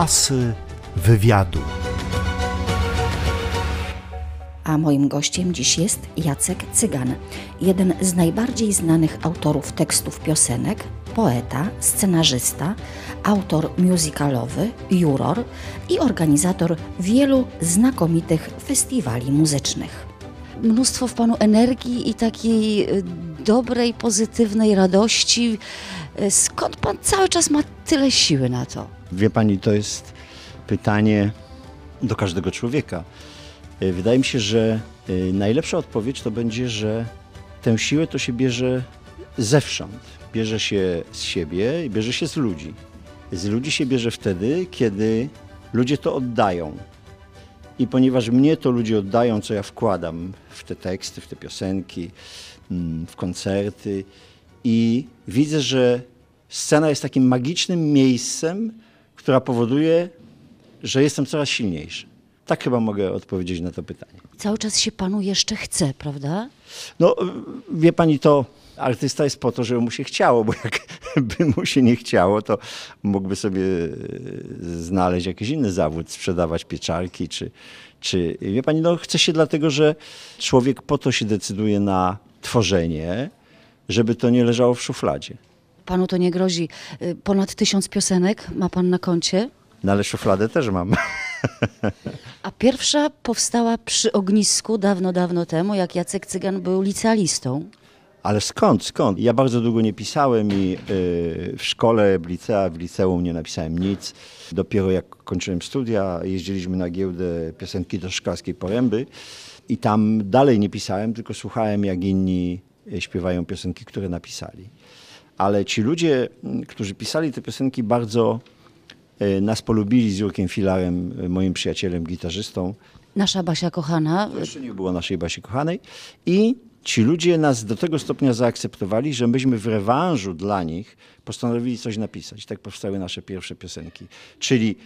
Asy wywiadu. A moim gościem dziś jest Jacek Cygan, jeden z najbardziej znanych autorów tekstów piosenek, poeta, scenarzysta, autor musicalowy, juror i organizator wielu znakomitych festiwali muzycznych. Mnóstwo w panu energii i takiej y, dobrej, pozytywnej radości. Y, Skąd pan cały czas ma tyle siły na to? Wie pani, to jest pytanie do każdego człowieka. Y, Wydaje mi się, że najlepsza odpowiedź to będzie, że tę siłę to się bierze zewsząd. Bierze się z siebie i bierze się z ludzi. Z ludzi się bierze wtedy, kiedy ludzie to oddają. I ponieważ mnie to ludzie oddają, co ja wkładam w te teksty, w te piosenki, mm, w koncerty, i widzę, że scena jest takim magicznym miejscem, która powoduje, że jestem coraz silniejszy. Tak chyba mogę odpowiedzieć na to pytanie. Cały czas się panu jeszcze chce, prawda? No, wie pani, to artysta jest po to, żeby mu się chciało, bo jak by mu się nie chciało, to mógłby sobie e, znaleźć jakiś inny zawód, sprzedawać pieczarki, czy, czy wie pani, no chce się dlatego, że człowiek po to się decyduje na tworzenie, żeby to nie leżało w szufladzie. Panu to nie grozi. Y, Ponad tysiąc piosenek ma pan na koncie, No ale szufladę też mam. a pierwsza powstała przy ognisku dawno, dawno temu, jak Jacek Cygan był licealistą. Ale skąd, skąd? Ja bardzo długo nie pisałem i y, w szkole, w, licea, w liceum nie napisałem nic. Dopiero jak kończyłem studia, jeździliśmy na giełdę piosenki do szklarskiej poręby i tam dalej nie pisałem, tylko słuchałem jak inni y, śpiewają piosenki, które napisali. Ale ci ludzie, mm, którzy pisali te piosenki bardzo y, nas polubili z Jurkiem Filarem, moim przyjacielem, gitarzystą. Nasza Basia kochana, To jeszcze nie było naszej Basi kochanej. I ci ludzie nas do tego stopnia zaakceptowali, że myśmy w rewanżu dla nich postanowili coś napisać. Tak powstały nasze pierwsze piosenki. Czyli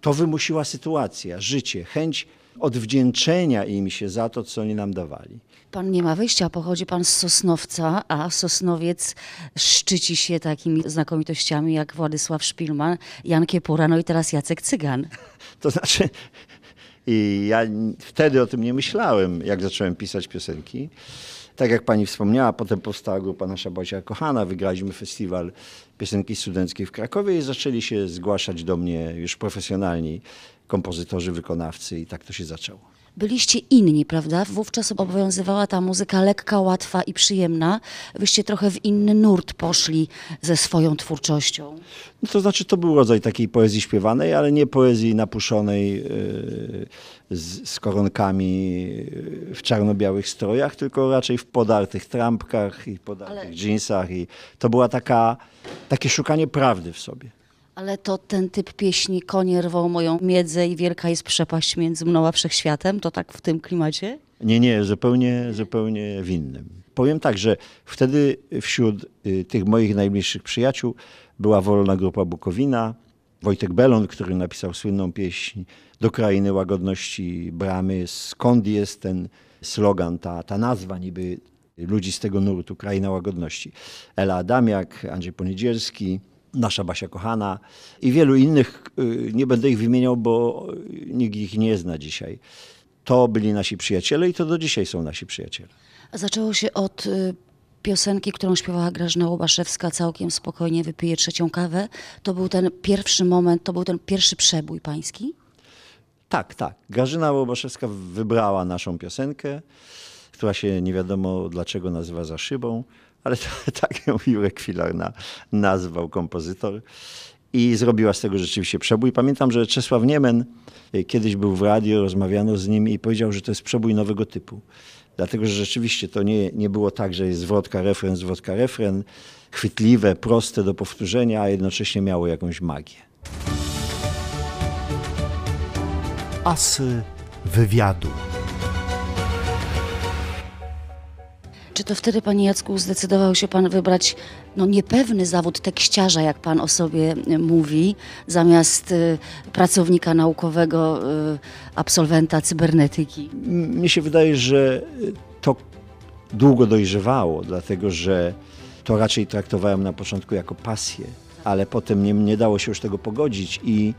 to wymusiła sytuacja, życie, chęć odwdzięczenia im się za to, co oni nam dawali. pan nie ma wyjścia, pochodzi pan z Sosnowca, a Sosnowiec szczyci się takimi znakomitościami jak Władysław Szpilman, Jan Kiepura, no i teraz Jacek Cygan. To znaczy, i ja wtedy o tym nie myślałem, jak zacząłem pisać piosenki. Tak jak pani wspomniała, potem powstała grupa Nasza Bocia Kochana, wygraliśmy festiwal piosenki studenckiej w Krakowie i zaczęli się zgłaszać do mnie już profesjonalni kompozytorzy, wykonawcy i tak to się zaczęło. Byliście inni, prawda? Wówczas obowiązywała ta muzyka lekka, łatwa i przyjemna. Wyście trochę w inny nurt poszli ze swoją twórczością. No to znaczy, to był rodzaj takiej poezji śpiewanej, ale nie poezji napuszonej yy, z, z koronkami yy, w czarno-białych strojach, tylko raczej w podartych trampkach i podartych Ale- dżinsach. I to była taka, takie szukanie prawdy w sobie. Ale to ten typ pieśni Konie rwą moją miedzę i wielka jest przepaść między mną a wszechświatem, to tak w tym klimacie? Nie, nie, zupełnie, zupełnie w innym. Powiem tak, że wtedy wśród y, tych moich najbliższych przyjaciół była wolna grupa Bukowina, Wojtek Belon, który napisał słynną pieśń Do krainy łagodności bramy. Skąd jest ten slogan, ta, ta nazwa niby ludzi z tego nurtu, Kraina Łagodności. Ela Adamiak, Andrzej Poniedzielski, nasza Basia Kochana i wielu innych, y, nie będę ich wymieniał, bo nikt ich nie zna dzisiaj. To byli nasi przyjaciele i to do dzisiaj są nasi przyjaciele. Zaczęło się od y, piosenki, którą śpiewała Grażyna Łobaszewska, całkiem spokojnie wypije trzecią kawę. To był ten pierwszy moment, to był ten pierwszy przebój pański? Tak, tak. Grażyna Łobaszewska wybrała naszą piosenkę, która się nie wiadomo dlaczego nazywa Za szybą, ale to, tak ją Jurek Filar na, nazwał kompozytor. I zrobiła z tego rzeczywiście przebój. Pamiętam, że Czesław Niemen y, kiedyś był w radio, rozmawiano z nim i powiedział, że to jest przebój nowego typu. Dlatego, że rzeczywiście to nie, nie było tak, że jest zwrotka, refren, zwrotka, refren, chwytliwe, proste do powtórzenia, a jednocześnie miało jakąś magię. Asy wywiadu. Czy to wtedy, panie Jacku, zdecydował się pan wybrać no, niepewny zawód tekściarza, jak pan o sobie y, mówi, zamiast y, pracownika naukowego, y, absolwenta cybernetyki? Mnie się wydaje, że to długo dojrzewało, dlatego że to raczej traktowałem na początku jako pasję, ale potem nie, nie dało się już tego pogodzić i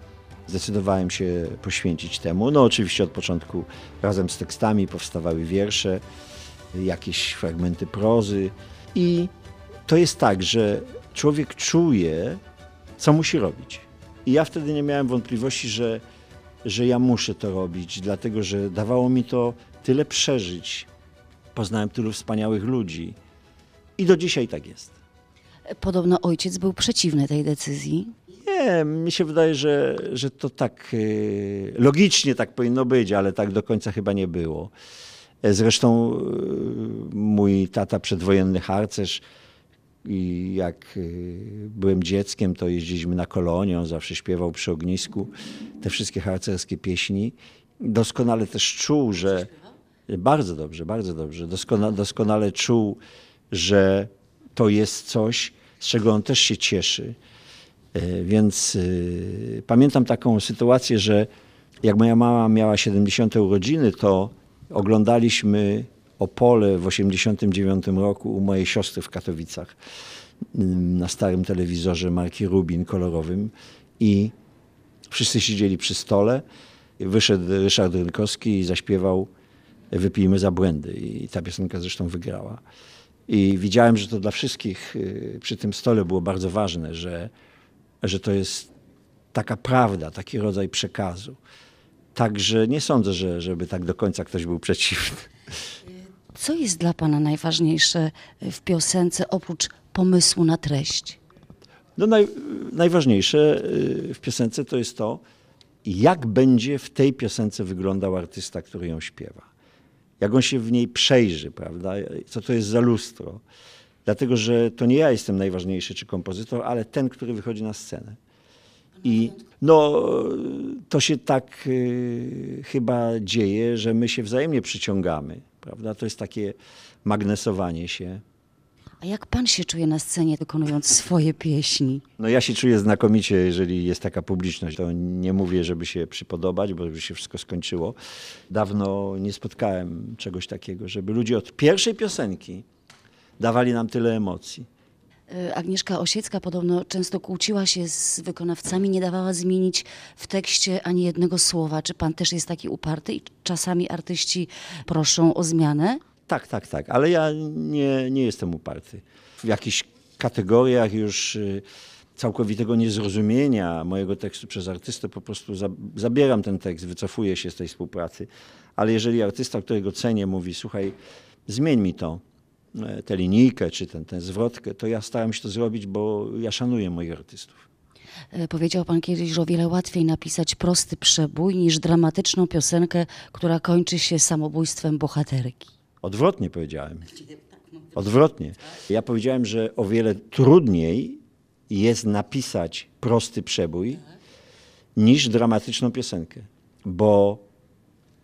zdecydowałem się poświęcić temu. No oczywiście od początku razem z tekstami powstawały wiersze, jakieś fragmenty prozy i to jest tak, że człowiek czuje, co musi robić. I ja wtedy nie miałem wątpliwości, że, że ja muszę to robić, dlatego że dawało mi to tyle przeżyć. Poznałem tylu wspaniałych ludzi i do dzisiaj tak jest. Podobno ojciec był przeciwny tej decyzji. Nie, mi się wydaje, że, że to tak y, logicznie tak powinno być, ale tak do końca chyba nie było. E, Zresztą y, mój tata przedwojenny harcerz i jak y, byłem dzieckiem, to jeździliśmy na kolonie, on zawsze śpiewał przy ognisku te wszystkie harcerskie pieśni. Doskonale też czuł, że bardzo dobrze, bardzo dobrze. Doskona, doskonale czuł, że to jest coś, z czego on też się cieszy. E, Więc y, pamiętam taką sytuację, że jak moja mama miała 70 urodziny, to oglądaliśmy Opole w 89 roku u mojej siostry w Katowicach ym, na starym telewizorze marki Rubin kolorowym i wszyscy siedzieli przy stole. Wyszedł Ryszard Rynkowski i zaśpiewał Wypijmy za błędy i ta piosenka zresztą wygrała. I widziałem, że to dla wszystkich y, przy tym stole było bardzo ważne, że, że to jest taka prawda, taki rodzaj przekazu. Także nie sądzę, że, żeby tak do końca ktoś był przeciwny. Co jest dla pana najważniejsze w piosence oprócz pomysłu na treść? No naj, najważniejsze y, w piosence to jest to, jak będzie w tej piosence wyglądał artysta, który ją śpiewa. Jak on się w niej przejrzy, prawda? Co to jest za lustro. Dlatego, że to nie ja jestem najważniejszy czy kompozytor, ale ten, który wychodzi na scenę. I no, to się tak y, chyba dzieje, że my się wzajemnie przyciągamy, prawda? To jest takie magnesowanie się. A jak pan się czuje na scenie, wykonując swoje pieśni? No ja się czuję znakomicie, jeżeli jest taka publiczność. To nie mówię, żeby się przypodobać, bo żeby się wszystko skończyło. Dawno nie spotkałem czegoś takiego, żeby ludzie od pierwszej piosenki dawali nam tyle emocji. Y, Agnieszka Osiecka podobno często kłóciła się z wykonawcami, nie dawała zmienić w tekście ani jednego słowa. Czy pan też jest taki uparty i czasami artyści proszą o zmianę? Tak, tak, tak, ale ja nie, nie jestem uparty. W jakichś kategoriach już y, całkowitego niezrozumienia mojego tekstu przez artystę po prostu za, zabieram ten tekst, wycofuję się z tej współpracy. Ale jeżeli artysta, którego cenię, mówi, słuchaj, zmień mi to, e, tę linijkę czy ten, tę zwrotkę, to ja staram się to zrobić, bo ja szanuję moich artystów. Y, Powiedział pan kiedyś, że o wiele łatwiej napisać prosty przebój niż dramatyczną piosenkę, która kończy się samobójstwem bohaterki. Odwrotnie powiedziałem. Odwrotnie. Ja powiedziałem, że o wiele trudniej jest napisać prosty przebój niż dramatyczną piosenkę. Bo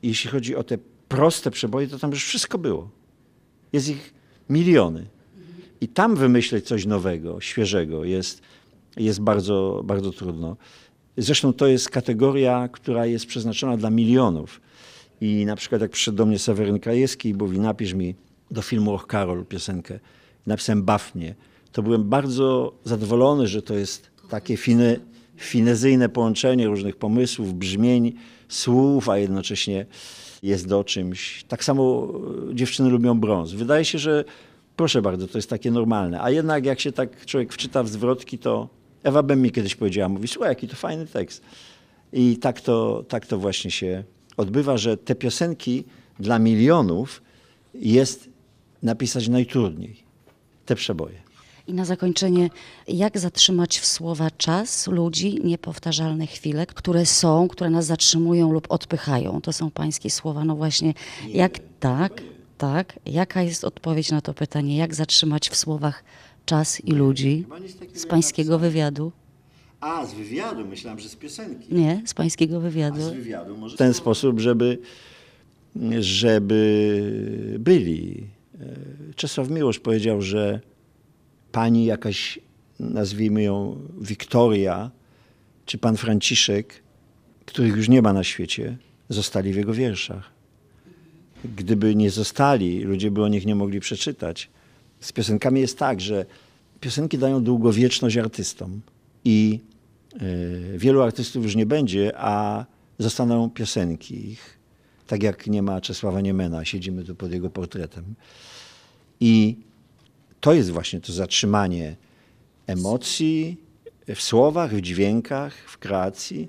jeśli chodzi o te proste przeboje, to tam już wszystko było. Jest ich miliony. I tam wymyśleć coś nowego, świeżego jest, jest bardzo, bardzo trudno. Zresztą to jest kategoria, która jest przeznaczona dla milionów. I na przykład jak przyszedł do mnie Seweryn Krajewski i mówi, napisz mi do filmu Och Karol piosenkę. Napisałem Baw mnie. To byłem bardzo zadowolony, że to jest takie fine, finezyjne połączenie różnych pomysłów, brzmień, słów, a jednocześnie jest do czymś. Tak samo e, dziewczyny lubią brąz. Wydaje się, że proszę bardzo, to jest takie normalne. A jednak jak się tak człowiek wczyta w zwrotki, to Ewa Bem mi kiedyś powiedziała, mówi, słuchaj, jaki to fajny tekst. I tak to, tak to właśnie się odbywa, że te piosenki dla milionów jest napisać najtrudniej. Te przeboje. I na zakończenie, jak zatrzymać w słowa czas ludzi, niepowtarzalne chwile, które są, które nas zatrzymują lub odpychają? To są pańskie słowa. No właśnie, jak tak, tak. Jaka jest odpowiedź na to pytanie? Jak zatrzymać w słowach czas i ludzi? Z pańskiego wywiadu? A, z wywiadu, myślałem, że z piosenki. Nie, z pańskiego wywiadu. wywiadu może w ten sposób, żeby, żeby byli. E, Czesław Miłosz powiedział, że pani jakaś, nazwijmy ją Wiktoria, czy pan Franciszek, których już nie ma na świecie, zostali w jego wierszach. Gdyby nie zostali, ludzie by o nich nie mogli przeczytać. Z piosenkami jest tak, że piosenki dają długowieczność artystom i y, wielu artystów już nie będzie, a zostaną piosenki ich. Tak jak nie ma Czesława Niemena, siedzimy tu pod jego portretem. I to jest właśnie to zatrzymanie emocji w słowach, w dźwiękach, w kreacji,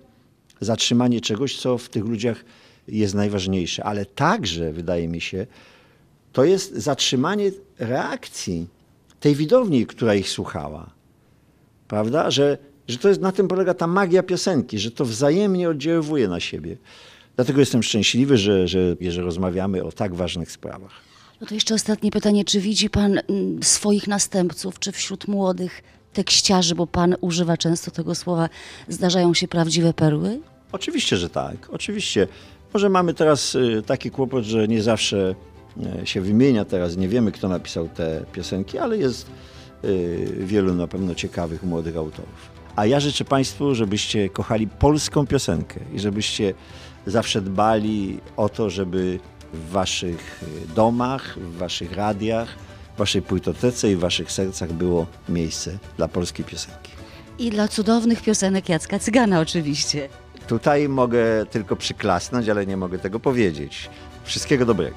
zatrzymanie czegoś, co w tych ludziach jest najważniejsze. Ale także, wydaje mi się, to jest zatrzymanie reakcji tej widowni, która ich słuchała. Prawda? Że, że to jest, na tym polega ta magia piosenki, że to wzajemnie oddziaływuje na siebie. Dlatego jestem szczęśliwy, że, że, że rozmawiamy o tak ważnych sprawach. No to jeszcze ostatnie pytanie. Czy widzi Pan mm, swoich następców, czy wśród młodych tekściarzy, bo Pan używa często tego słowa, zdarzają się prawdziwe perły? Oczywiście, że tak. Oczywiście. Może mamy teraz y, taki kłopot, że nie zawsze y, się wymienia teraz, nie wiemy kto napisał te piosenki, ale jest y, wielu na pewno ciekawych młodych autorów. A ja życzę Państwu, żebyście kochali polską piosenkę i żebyście zawsze dbali o to, żeby w Waszych y, domach, w Waszych radiach, w Waszej płytotece i w Waszych sercach było miejsce dla polskiej piosenki. I dla cudownych piosenek Jacka Cygana oczywiście. Tutaj mogę tylko przyklasnąć, ale nie mogę tego powiedzieć. Wszystkiego dobrego.